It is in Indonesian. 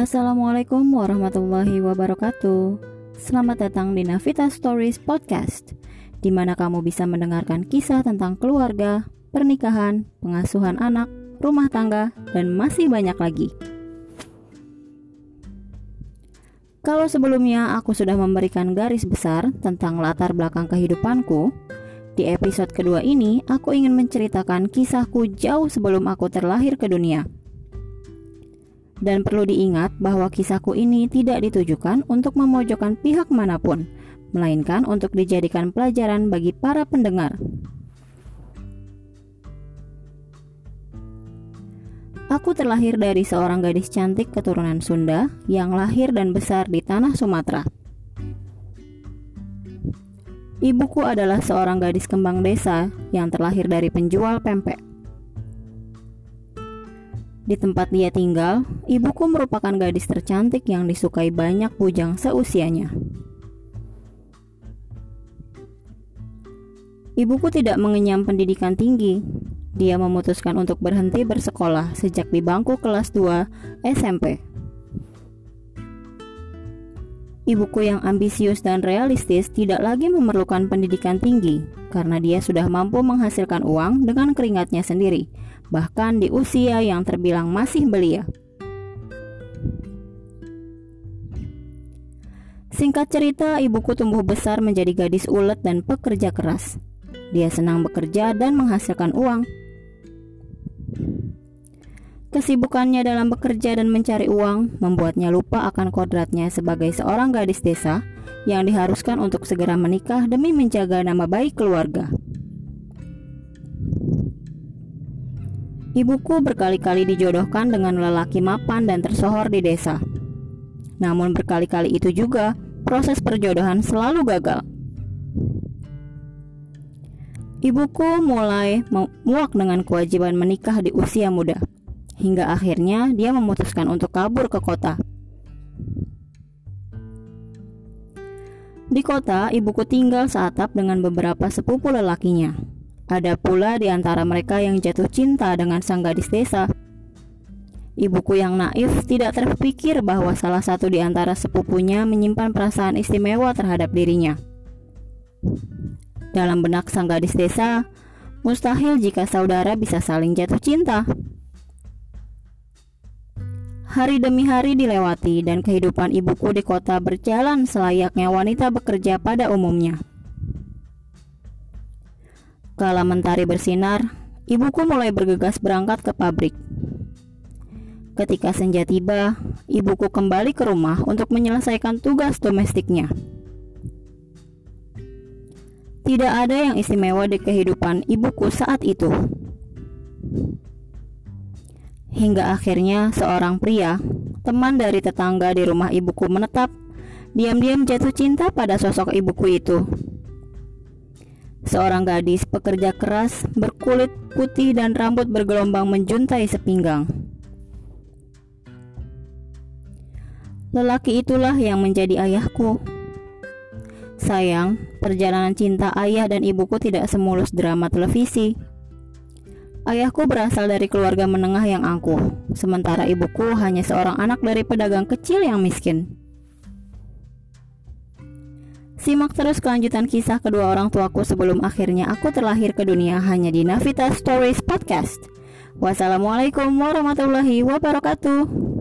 Assalamualaikum warahmatullahi wabarakatuh. Selamat datang di Navita Stories Podcast, di mana kamu bisa mendengarkan kisah tentang keluarga, pernikahan, pengasuhan anak, rumah tangga, dan masih banyak lagi. Kalau sebelumnya aku sudah memberikan garis besar tentang latar belakang kehidupanku, di episode kedua ini aku ingin menceritakan kisahku jauh sebelum aku terlahir ke dunia. Dan perlu diingat bahwa kisahku ini tidak ditujukan untuk memojokkan pihak mana pun, melainkan untuk dijadikan pelajaran bagi para pendengar. Aku terlahir dari seorang gadis cantik keturunan Sunda yang lahir dan besar di tanah Sumatera. Ibuku adalah seorang gadis kembang desa yang terlahir dari penjual pempek. Di tempat dia tinggal, ibuku merupakan gadis tercantik yang disukai banyak bujang seusianya. Ibuku tidak mengenyam pendidikan tinggi. Dia memutuskan untuk berhenti bersekolah sejak di bangku kelas 2 SMP. Ibuku yang ambisius dan realistis tidak lagi memerlukan pendidikan tinggi karena dia sudah mampu menghasilkan uang dengan keringatnya sendiri bahkan di usia yang terbilang masih belia. Singkat cerita, ibuku tumbuh besar menjadi gadis ulet dan pekerja keras. Dia senang bekerja dan menghasilkan uang. Kesibukannya dalam bekerja dan mencari uang membuatnya lupa akan kodratnya sebagai seorang gadis desa yang diharuskan untuk segera menikah demi menjaga nama baik keluarga. Ibuku berkali-kali dijodohkan dengan lelaki mapan dan tersohor di desa. Namun berkali-kali itu juga proses perjodohan selalu gagal. Ibuku mulai muak dengan kewajiban menikah di usia muda. Hingga akhirnya dia memutuskan untuk kabur ke kota. Di kota, ibuku tinggal seatap dengan beberapa sepupu lelakinya. Ada pula di antara mereka yang jatuh cinta dengan sang gadis desa. Ibuku yang naif tidak terpikir bahwa salah satu di antara sepupunya menyimpan perasaan istimewa terhadap dirinya. Dalam benak sang gadis desa, mustahil jika saudara bisa saling jatuh cinta. Hari demi hari dilewati dan kehidupan ibuku di kota berjalan selayaknya wanita bekerja pada umumnya. Kala mentari bersinar, ibuku mulai bergegas berangkat ke pabrik. Ketika senja tiba, ibuku kembali ke rumah untuk menyelesaikan tugas domestiknya. Tidak ada yang istimewa di kehidupan ibuku saat itu. Hingga akhirnya seorang pria, teman dari tetangga di rumah ibuku menetap, diam-diam jatuh cinta pada sosok ibuku itu. Seorang gadis pekerja keras berkulit putih dan rambut bergelombang menjuntai sepinggang. Lelaki itulah yang menjadi ayahku. Sayang, perjalanan cinta ayah dan ibuku tidak semulus drama televisi. Ayahku berasal dari keluarga menengah yang angkuh, sementara ibuku hanya seorang anak dari pedagang kecil yang miskin. Simak terus kelanjutan kisah kedua orang tuaku sebelum akhirnya aku terlahir ke dunia hanya di Navita Stories Podcast. Wassalamualaikum warahmatullahi wabarakatuh.